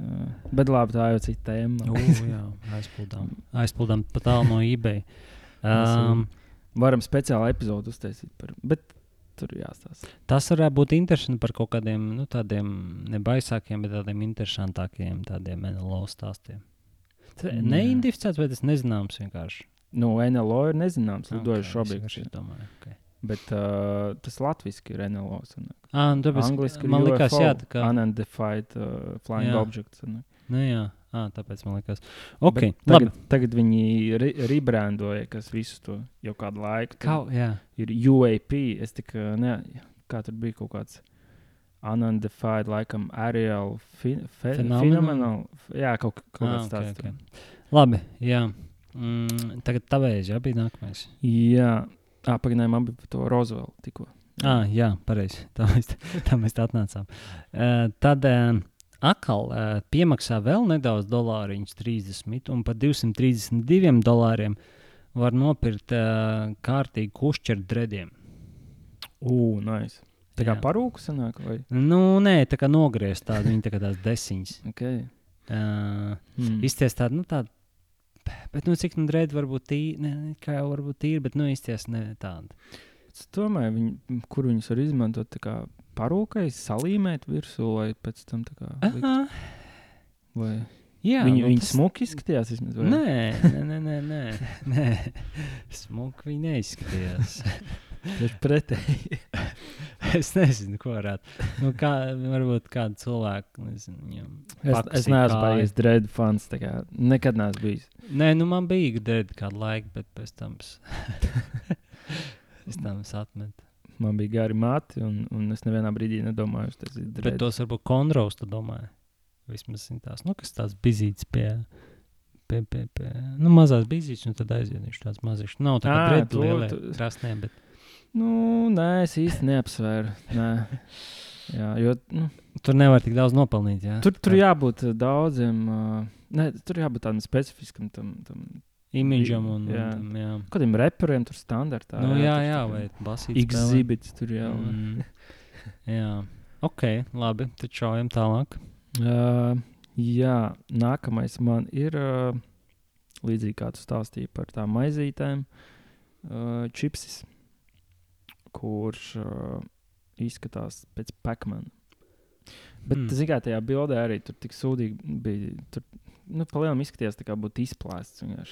Uh, bet labi, tā jau ir cita tēma. U, jā, aizpildām. Aizpildām pat tālu no eBay. Um, Varam speciālu epizodu uztaisīt par, bet tur jāstāsta. tas varētu būt interesanti par kaut kādiem nu, tādiem nebaisākiem, bet tādiem interesantākiem tādiem NLO stāstiem. Jā. Neidentificēts vai tas nezināms vienkārši? Nu, NLO ir nezināms, lidojušs Ok, es objekts. okay. Bet uh, tas latviešu ir NLO. Ah, nu, tāpēc, Angliski man liekas, jā, tā kā. Unidentified uh, flying Jā. objects. sanāk. Nu, jā, ah, tāpēc man liekas. Ok, Bet labi. tagad, tagad viņi re rebrandoja, kas visu to jau kādu laiku. Tagad jā, Ir UAP. Es tikai, ne, kā tur bija kaut kāds. Unidentified, laikam, aerial fi fe Phenomenon? phenomenal. Jā, kaut, kaut Ah, kāds ok, tāds. ok. tur. labi. Jā. Mm, tagad tavēs, jā, bija nākamais. Jā, ah, pagaidām, man bija par to Rozvelu tikko. Ah, jā, pareizi. [laughs] Tā mēs, tā mēs tā atnācām. Uh, tad uh, atkal uh, piemaksā vēl nedaudz dolāriņus, 30, un par 232 dolāriem var nopirkt uh, kārtīgi kušķeru drediem. Ugh, nice. Tā kā Jā. parūku sanāk, vai? Nu, nē, tā kā nogriezt tādu, viņa tā kā tās desiņas. [laughs] Okay. Uh, Hmm. Izties tādu, nu, tādu. Bet, nu, cik nu drēd varbūt tīri, ne, kā jau varbūt tīri, bet, nu, izties ne. Es domāju, viņi, kur viņus var izmantot, tā kā parūkai, salīmēt virsū, lai pēc tam tā kā. Aha, Vai jā, viņi, nu, viņi tas- smuki izskatījās vismaz? vai? Nē, nē, nē, nē, nē. [laughs] Smuki viņi neizskatījās. [laughs] Tieši pretēji. [laughs] es nezinu, ko varētu. Nu, kā, varbūt kādu cilvēku, nezinu, viņam. Es, es neesmu bijis dread fans. Nekad neesmu bijis. Nē, nu man bija gudri kādu laiku, bet pēc tam es, tam atmetu. Man bija gari mati, un, un es nevienā brīdī nedomāju, ka tas ir Bet dread. tos varbūt kontraus, tu domāji. Vismaz tās, nu, kas tās bizītas pie. Pie, pie, pie, nu, mazās bizītes, un tad aiziet viņš tāds maziņš. Nav tā kā Ā, drēbes to lielie tu- krasnē, bet Nu, nē, es īsti neapsvēru. Nē. Jā, jo, nu, tur nevar tik daudz nopelnīt. Jā? tur, tur jābūt uh, daudziem. Uh, ne, tur jābūt tādam specifiskam tam, tam imidžam un, Jā. jā. kādiem reperiem, tur standartā. Nu, jā, tur jā, tā vai basīts. Exhibits tur jā. Mm. [laughs] jā. Ok, labi, tad šaujam tālāk. Uh, jā, nākamais man ir uh, līdzīgi kā tu stāstīji par tām maizītēm, uh, čipsis, kurš uh, izskatās pēc Pacmana. Bet, Hmm. mm. zināmā mērā, tajā bildē arī tur tik sūdīgi bija. Tur, nu, palielinājumā izskatījās, tā kā būtu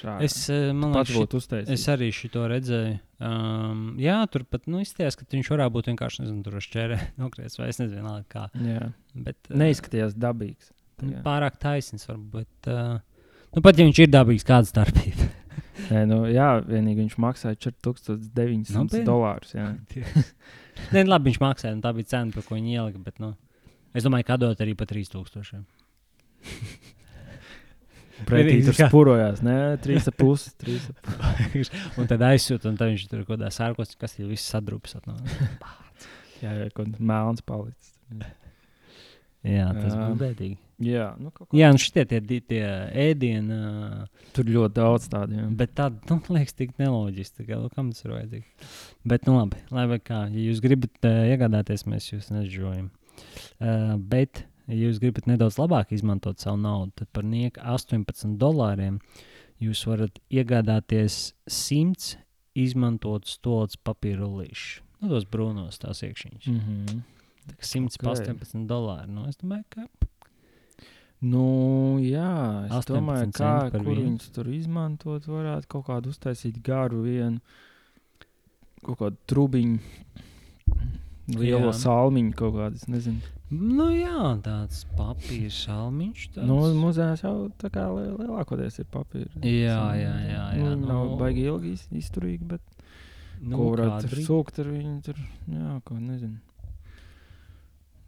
ārā. Es, eh, man liekas, būtu uztaisījis. es arī šo redzēju. Um, jā, tur pat nu, izskatījās, ka viņš varētu būt vienkārši nezinu, tur uz ķērē [laughs] nokrēts vai es nezinu, vienalga kā. Jā, Bet, eh, neizskatījās dabīgs. nu, Jā. pārāk taisns varbūt. Bet, uh, nu, pat ja viņš ir dabīgs, kāda starpība? [laughs] Nē, nu, jā, vienīgi viņš maksāja 4900 Nopietni? dolārus. Jā. [laughs] Nē, nu, labi, viņš maksāja, un tā bija cena, par ko viņi ielika. Bet, nu, es domāju, ka dot arī par 3000. Pretī tur spurojās, nē, 3,5. 3,5. un tad aizsūta, un tad viņš tur kaut kādā sārkos, kas jau viss sadrupsat. Nu. Jā, jā kaut melns palicis. Jā, tas Jā. būtu bēdīgi. Jā, nu, kaut. Jā, un šitie tie, tie, ēdieni, ā, Tur ļoti daudz tādu. Jā. bet tādi, nu, liekas, tik neloģiski. Tā kā, nu, kam tas ir vajadzīgs? Bet, nu, labi, lai kā, ja jūs gribat uh, iegādāties, mēs jūs nežojam. Uh, bet, ja jūs gribat nedaudz labāk izmantot savu naudu, tad par nieku 18 dolāriem jūs varat iegādāties 100 izmantotus stūles papīra rullīšus. Nu, tos brūnos tās iekšķiņas. Mm -hmm. Tā kā 100 Ok. pa 18 dolāri. Nu, es domāju, ka Nu, jā, es 18 domāju, kā, kur viņus tur izmantot. Varētu kaut kādu uztaisīt garu vienu, kaut kādu trubiņu, lielo Jā. salmiņu, kaut kādu. es Nezinu. Nu, jā, tāds papīra salmiņš. Tāds. Nu, muzejās jau tā kā li- lielākoties ir papīra. Jā, jā, jā, jā, Nu, viņi nav nu- baigi ilgi iz- izturīgi, bet nu, ko varētu tur sūkt ar viņu. Tur, jā, ko nezinu.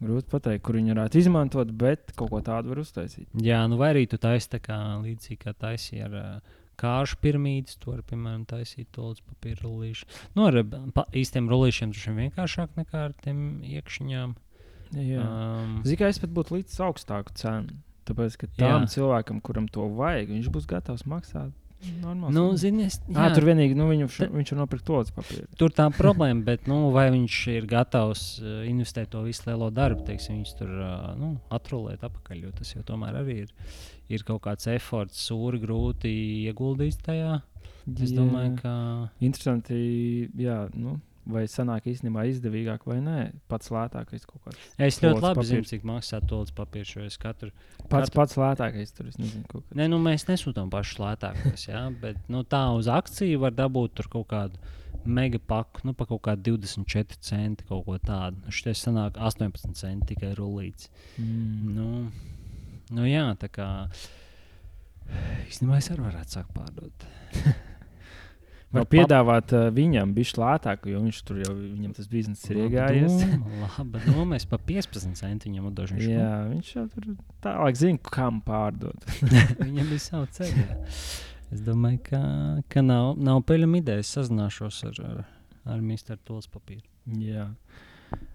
Grūti pateikt, kur viņi varētu izmantot, bet kaut ko tādu var uztaisīt. Jā, nu vai arī tu taisi tā kā līdzīgi kā taisīja ar uh, kāršu piramīdas, to var, piemēram, taisīt tolus papīra rullīšu. Nu, ar pa, īstiem rullīšiem tas ir vienkāršāk nekā ar tiem iekšņām. Jā. Um, Zinu, ka es pat būtu līdz augstāku cenu. Tāpēc, ka tam Jā. cilvēkam, kuram to vajag, viņš būs gatavs maksāt. Normāls. nu, zini, es, Jā, jā, tur vienīgi nu, viņu, Te- viņš var nopirkt to papīru. Tur tā problēma, bet nu, vai viņš ir gatavs investēt to visu lielo darbu, teiksim, viņš tur uh, nu, atrulēt atpakaļ. Jo tas jau tomēr arī ir, ir kaut kāds efforts, sūri, grūti ieguldīts tajā. Es domāju, ka. Interesanti, jā, nu, vai sanāk īstenībā izdevīgāk vai nē. Pats lētākais kaut kāds. Es ļoti labi zinu, papīrs. cik maksā tolis papīrs. Es katru. Pats, Katru- pats lētākais tur, nezinu. Nē, nu, mēs nesūtām pašus lētākos, jā, [laughs] bet nu, tā uz akciju var dabūt tur kaut kādu mega paku, nu, pa kaut kādu 24 centi, kaut ko tādu. Nu, Šis sanāk 18 centi tikai rullīts. Mm. Nu, nu, jā, tā kā. [sighs] Īstenībā es arī varētu sākt pārdot. [laughs] Var pap- piedāvāt uh, viņam bišķi lētāku, jo viņš tur jau, viņam tas bizness ir iegājies. Labi, nu, mēs pa 15 centiem viņam. Viņš, Jā, viņš jau tur tālāk zina, kam pārdot. [laughs] Viņam bija savu ceļu. Es domāju, ka, ka nav, nav peļama ideja. Es sazināšos ar, ar, ar Mr. Tols papīru. Jā.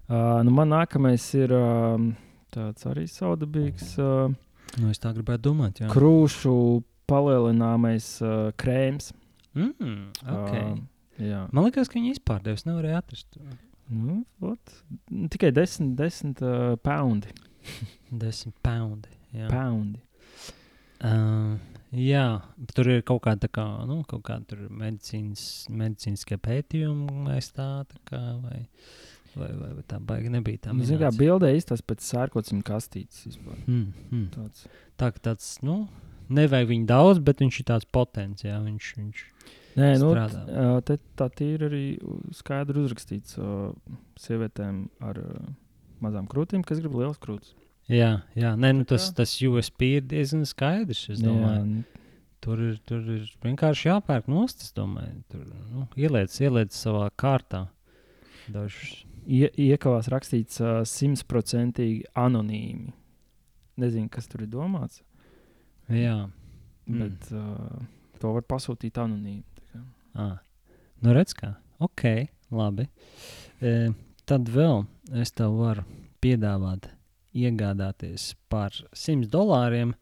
Uh, nu man nākamais ir um, tāds arī saudabīgs uh, Nu, es tā gribētu domāt. Jā, krūšu palielināmais uh, krēms. Mm, okay. Uh, jā. Man liekas, ka viņi izpārdevis. Nevarēja atrast Nu, ot, tikai 10, 10 uh, poundi. [laughs] 10 poundi. Jā. poundi. Uh, jā, tur ir kaut kāda kā, nu, kaut tur medicīnas, medicīniskie pētījumi, vai tā, tā kā, vai, vai, vai, vai tā baigi nebija. Tā Nu, kā bildē izstāsta pēc sērkocim kastītes. Mm, mm. Tāds. Tā kā tāds, nu, nevajag viņu daudz, bet viņš ir tāds potents. Jā, viņš, viņš, Nē, nu, te tā ir arī skaidri uzrakstīts uh, sievietēm ar uh, mazām krūtīm, kas grib liels krūtis. jā, jā nē, nu, tas, tas USP ir diezgan skaidrs. Nu, tur, ir, tur ir vienkārši jāpērk nost. Es domāju, tur nu, ieliec, ieliec savā kārtā. Dažus. ie, iekavās rakstīts uh, simtprocentīgi anonīmi. Nezinu, kas tur ir domāts, Jā, mm. bet uh, to var pasūtīt anonīmi. Ah, nu redz, kā. Ok, labi. E, tad vēl es tev varu piedāvāt, iegādāties par 100 dolāriem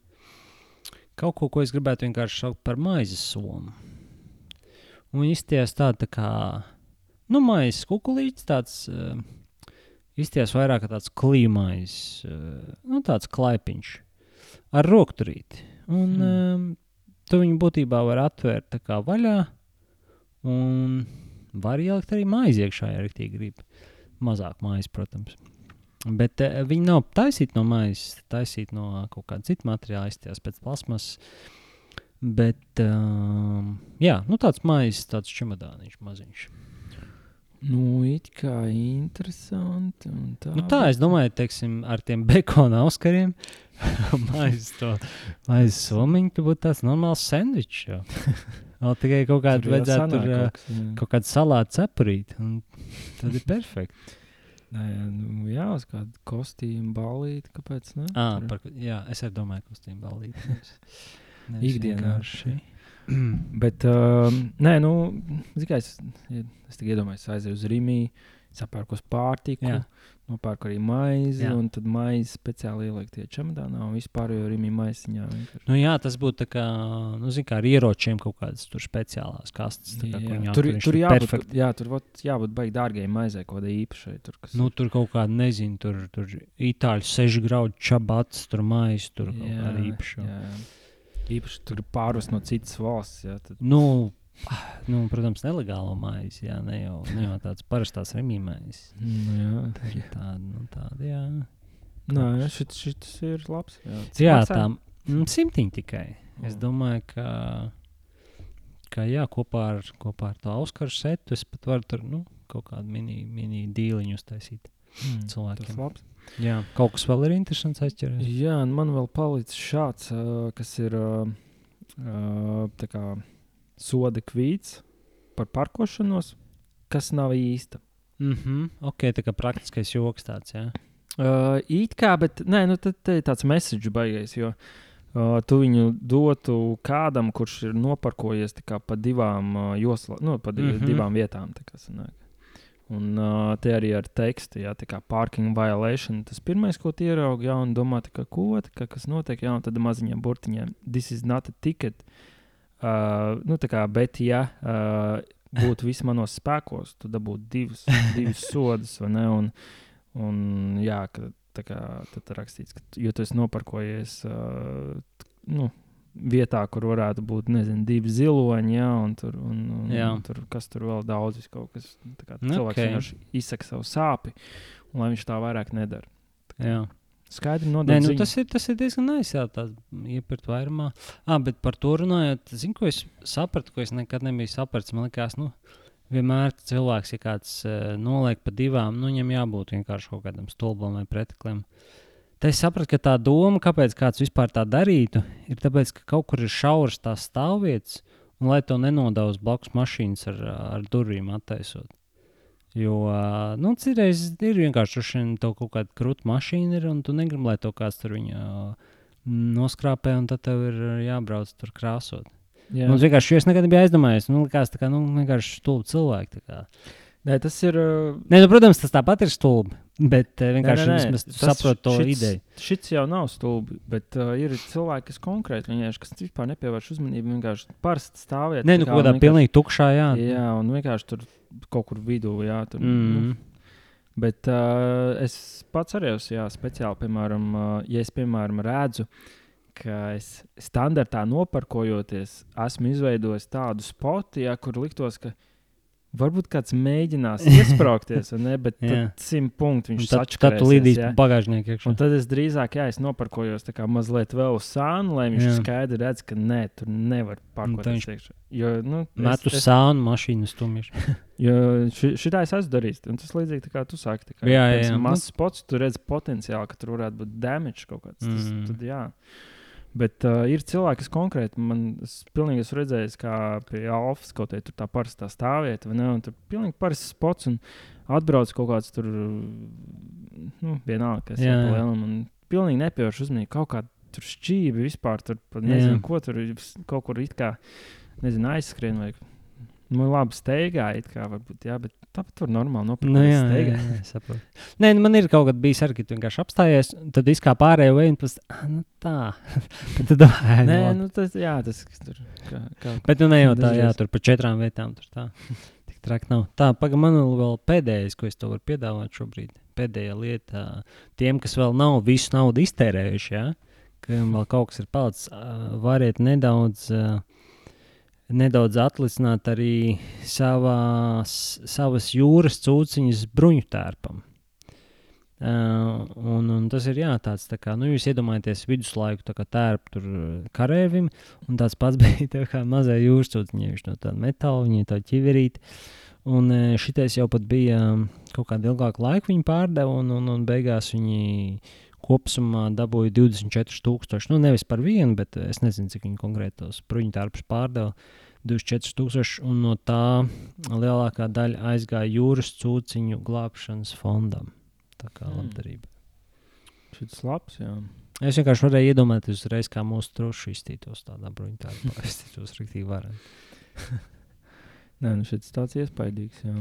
kaut ko, ko es gribētu vienkārši saukt par maizes somu. Un izties tāda tā kā, nu, maizes kukulīts, tāds uh, izties vairāk kā tāds klīmais, uh, nu, tāds klaipiņš ar rokturīti. Un Hmm. um, tu viņu būtībā var atvērt kā vaļā, un var ielikt arī maizi iekšā, ja rīktīgi grib. Mazāk maizes, protams. Bet uh, viņi nav taisīti no maizes, taisīti no kaut kāda cita materiāla, izties pēc plasmas. Bet, um, jā, nu tāds maizes, tāds čemodāniņš maziņš. Nu, it kā interesanti. Tā, Nu, tā es domāju, teiksim, ar tiem bekona auskariem, [laughs] maizes somiņu, ka būtu tāds normāls sandvičs. [laughs] Vēl tikai kaut jau vajadzētu tur kaut kaut kādu salātu cepurīt. Tad ir perfekti. Nē, nu, jā, uz kādu kostīmu balīti, kāpēc ne? À, par, jā, es arī domāju, ka uz tiem balītiem. Ikdienā. [clears throat] Bet, um, nē, nu, kā es, es tikai iedomājos, aizēju uz Rīgā, sapērkos pārtiku, Jā. nopērku arī maizi, Jā. un tad maizi speciāli ielikt tie čemodānā un vispār jau arī maisiņā. vienkārši. Nu, jā, tas būtu tā kā, nu, kā ar ieročiem kaut kādas tur speciālās kastes. Kā, Jā, viņi tur, tur jābūt, perfekti. jā, tur vot, jābūt baigi dārgai maizei, kaut kādai īpašai. Tur, kas, Nu, tur kaut kāda, nezinu, tur, tur itāļu sešu graudu čabats, tur maisa, tur kaut jā, kāda īpaša. jā. Īpaši tur pārvest no citas valsts. Jā, tad, Nu, [sighs] nu, protams, nelegālo maizi, jā, ne jau, ne jau tāds parastās remīmais. nu, jā. Tāda, nu, tāda, jā. Nē, šit, šis ir labs. Jā, Jā, tā mm, simtiņa tikai. Es domāju, ka, ka jā, kopā ar, kopā ar to Auskaru setu es pat varu tur nu, kaut kādu mini, mini dīliņu uztaisīt Mm, Tas cilvēkiem. labs. Jā, kaut kas vēl ir interesants aizķeries. Jā, un man vēl palicis šāds, uh, kas ir uh, kā soda kvīts par parkošanos, kas nav īsta. Mhm, ok, tā kā praktiskais joks tāds, jā. Uh, it kā, bet nē, nu, tad ir tāds message baigais, jo uh, tu viņu dotu kādam, kurš ir noparkojies kā pa divām uh, joslām, nu, pa div, mm. -hmm. divām vietām. tā kā sanāk. Un uh, te arī ar tekstu, jā, tā kā parking violation. Tas pirmais, ko ieraugi, jā, un domā, kā, ko, kā, kas notiek, jā, un tad maziņā burtiņā, this is not a ticket. Uh, nu, tā kā, bet, ja uh, būtu viss manos spēkos, tad dabūtu divus, divus [laughs] sodus, vai ne? Un, un jā, ka, tā kā tad rakstīts, ka, jo tu esi noparkojies uh, nu, vietā, kur varētu būt, nezinu, divi ziloņi, jā, un tur, un, un, un tur kas tur vēl daudz, kaut kas, tā kā Nu, cilvēks ok. vienkārši izsaka savu sāpi, un lai viņš tā vairāk nedara. jā. Skaidri nodot nu, tas, ir, tas ir diezgan aizsācis. Tā iepirkt vairumā. Ah, bet par to runājot, zinu, ko es sapratu, ko es nekad nebiju sapratis. Man liekas, nu, vienmēr cilvēks, ja kāds uh, noliek pa divām, nu, viņam jābūt vienkārši kaut kādam stulbam vai preteklim. Tad es sapratu, ka tā doma, kāpēc kāds vispār tā darītu, ir tāpēc, ka kaut kur ir šauras tās stāvvietas, un lai to nenodauz blakus mašīnas ar, ar durvīm attaisot. Jo, nu, citreiz ir vienkārši šodien tev kaut kāda krūta mašīna, ir, un tu negribi, lai to kāds tur viņa ā, noskrāpē, un tad tev ir jābrauc tur krāsot. Jā. Mums vienkārši, es nekad nebiju aizdomājies, nu, likās tā kā, nu, vienkārši stulbi cilvēki. tā. Nē, tas ir. Nē, nu, protams, tas tāpat ir stulbi, bet ā, vienkārši nē, nē, vismaz tas saprotu to šits- ideju. Šis jau nav stulbi, bet uh, ir cilvēki, kas konkrēti vienkārši, kas vispār nepievērš uzmanību. Vienkārši parasti stāvēt. Nē, nu, kaut kādā pilnīgi tukšā, jā. Jā, un vienkārši tur kaut kur vidū, jā, tur. Nu, Mm. bet uh, es pats arī esmu, jā, speciāli, piemēram, uh, ja es, piemēram, redzu, ka es standartā noparkojoties, esmu izveidojis tādu spotu, jā, kur liktos, ka varbūt kāds mēģinās [laughs] iesprāgties, ne, bet simt punktu Un viņš jā. bagāžnieku iekšā. Un tad es drīzāk, jā, es noparkojos mazliet vēl uz sānu, lai viņš Jā. skaidri redz, ka nē, tur nevar parkoties viņš. Jo, nu, Metu es, sānu mašīnu stumjš. [laughs] jo ši, šitā es esmu darījis, un tas līdzīgi kā tu saki. Kā, Jā, jā, jā. Mazs spots, tu redz potenciāli, ka tur varētu būt damage kaut kāds. Tas, Mm. tad, jā. Bet uh, ir cilvēki, kas konkrēti man es pilnīgi esmu redzējis, kā pie Alfas kaut kā tā parastā stāvvieta, vai ne? Un tur pilnīgi parasts spots un atbrauc kaut kāds tur, nu, vienalga, kas ir lielam. Un pilnīgi nepievērš uzmanību kaut kā tur šķīvi vispār, tur pat nezinu, Jā. ko tur kaut kur it kā, nezinu, aizskrien vai, nu, labi steigā, it kā varbūt, jā, bet tāpat tur normāli nopirkt. Nu, jā, jā, jā, saprotu. Nē, nu, man ir kaut kad bijis arī, ka tu vienkārši apstājies, tad izkāpa ārējo veju, un tas ah, nu, tā. [laughs] tad, ā, Nē, nu tas, jā, tas tur, kā, kā, Bet nu ne jau tā, jā, tur pa četrām vietām tur tā. [laughs] Tik traki nav. Tā, pagaidi, man vēl pēdējais, ko es tev varu piedāvāt šobrīd. Pēdējā lieta tiem, kas vēl nav visu naudu iztērējuši, ja? kam vēl kaut kas ir palicis, variet nedaudz. ā, Nedaudz atlicināt arī savās, savas jūras cūciņas bruņu tērpam. Uh, un, un tas ir jā, tāds, tā kā, nu, jūs iedomājaties viduslaiku tā tērpu tur uh, karavīm, un tāds pats [laughs] bija tā kā mazā jūras cūciņa, viņš no tāda metāla, viņa tā ķiverīta. Un uh, šitais jau pat bija um, kaut kādu ilgāku laiku viņa pārdeva, un, un, un beigās viņi kopumā dabūja 24,000. Nu, nevis par vienu, bet uh, es nezinu, cik viņi konkrētos bruņu tērpus pārdeva. 24,000, un no tā lielākā daļa aizgāja jūras cūciņu glābšanas fondam. Tā kā Mm. labdarība. šis labs, jā. Es vienkārši varēju iedomāties, uzreiz, kā mūsu truši iztītos tādā bruņā. Es [laughs] tos rīktīgi varētu. [laughs] Nē, nu šis tāds iespaidīgs, jā.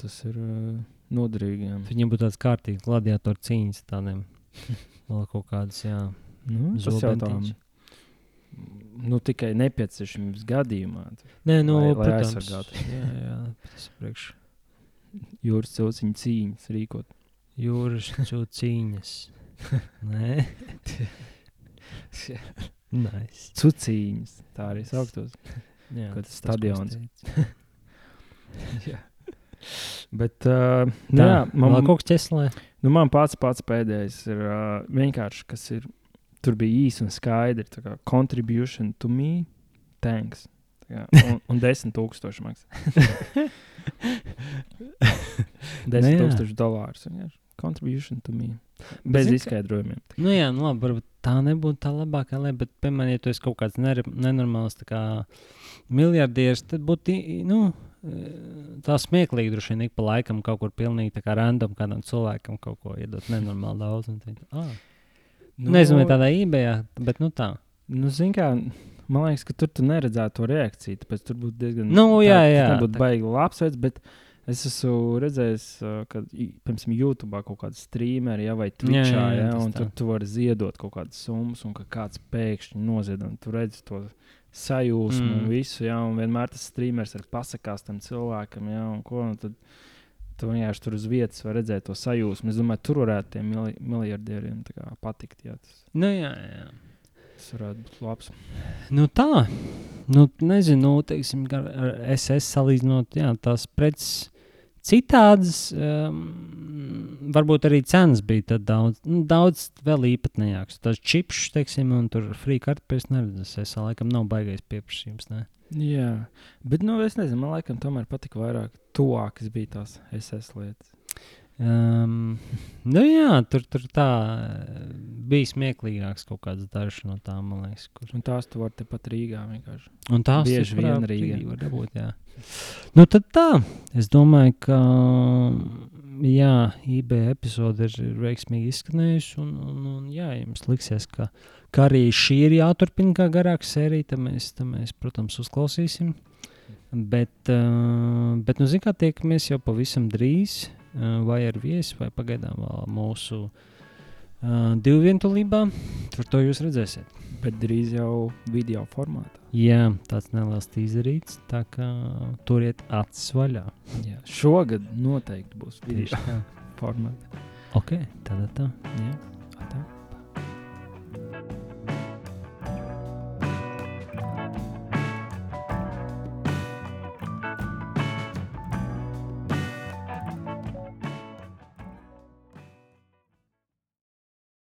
tas ir uh, noderīgi. Jā. Viņiem būtu tāds kārtīgs gladiatoru cīņas tādiem. [laughs] Vēl kaut kādas, jā, Nu, zobentiņš. Nu, tikai nepieciešamības gadījumā. Nē, nu, Lai- lai protams. aizsargātu. Jā, jā, tas ir priekš Jūras cilciņa cīņas rīkot. jūras cūciņas. [laughs] Nē, [laughs] nice. Cucīņas. Tā arī sauktos. Jā, Kaut tas stadions. Jā. Bet, uh, Tā, jā, man man, kaut kas ķeslē. nu, man pats, pats pēdējais ir uh, vienkārši, kas ir. Tur bija īsi un skaidri. tā Kā, contribution to me, thanks. Kā, un, un [laughs] 10,000 maksā. [laughs] 10,000 dolārus. vienkārši. Contribution to me. Bez zini, ka- izskaidrojumiem. Nu, jā, nu, labi, varbūt tā nebūtu tā labākā lieta, bet, piemēram, ja tu esi kaut kāds nenormāls kā miljardieris, tad būtu nu, tā smieklīgi droši vien ik pa laikam kaut kur pilnīgi tā kā random kādam cilvēkam kaut ko iedot nenormāli daudz. un teikt, Ah. Nu, Nezinu, vai tādā eBay, bet nu tā. Nu, zin kā, man liekas, ka tur tu neredzētu to reakciju. Tāpēc tur būtu diezgan. Nu, jā, jā, Tā būtu tā- baigi labs veids, bet es esmu redzējis, ka, piemēram, YouTube kaut kāda streameri ja, vai Twitchā, jā, ja, tas un tā. tur tu vari ziedot kaut kādas summas, un ka kāds pēkšņi nozied, un tu redzi to sajūsmu mm. Un visu, ja, un vienmēr tas streamers ir pasakās tam cilvēkam, ja, un ko, un tad tu vienkārši tur uz vietas var redzēt to sajūsmu. Es domāju, tur varētu tiem mili miljardieriem patikt, ja tas, Nu, jā, jā. tas varētu būt labs. Nu, tā. Nu, nezinu, nu, teiksim, ar, ar SS salīdzinot, jā, tās preces citādas. Um, varbūt arī cenas bija daudz, nu, daudz vēl īpatnējākas. Tas čips, teiksim, un tur free kartupeļs neredzēs. Es laikam nav baigais pieprasījums. Ne? Jā, bet nu, es nezinu, man laikam tomēr patika vairāk tuvākas bija tās SS lietas. Um, nu, jā, tur, tur tā bija smieklīgāks kaut kāds dažs no tām, man liekas. Kur. Un tās tu vari tepat Rīgā vienkārši. Un tās Bieži vien Rīgā. var dabūt, jā. Nu, tad tā. Es domāju, ka jā, eBay epizode ir, ir veiksmīgi izskanējusi. Un, un, un jā, jums liksies, ka, ka arī šī ir jāturpina kā garāka sērija. Tad mēs, tad mēs, protams, uzklausīsim. Bet, uh, bet nu, zinām, kā tiekamies jau pavisam drīz, vai ar viesi, vai pagaidām vēl mūsu uh, divu vientulībā. Tur to jūs redzēsiet. Bet drīz jau video formātā. Jā, tāds neliels tīzerīts, tā kā turiet acis vaļā. Jā. Šogad noteikti būs video [laughs] formātā. Ok, tad tā. Jā.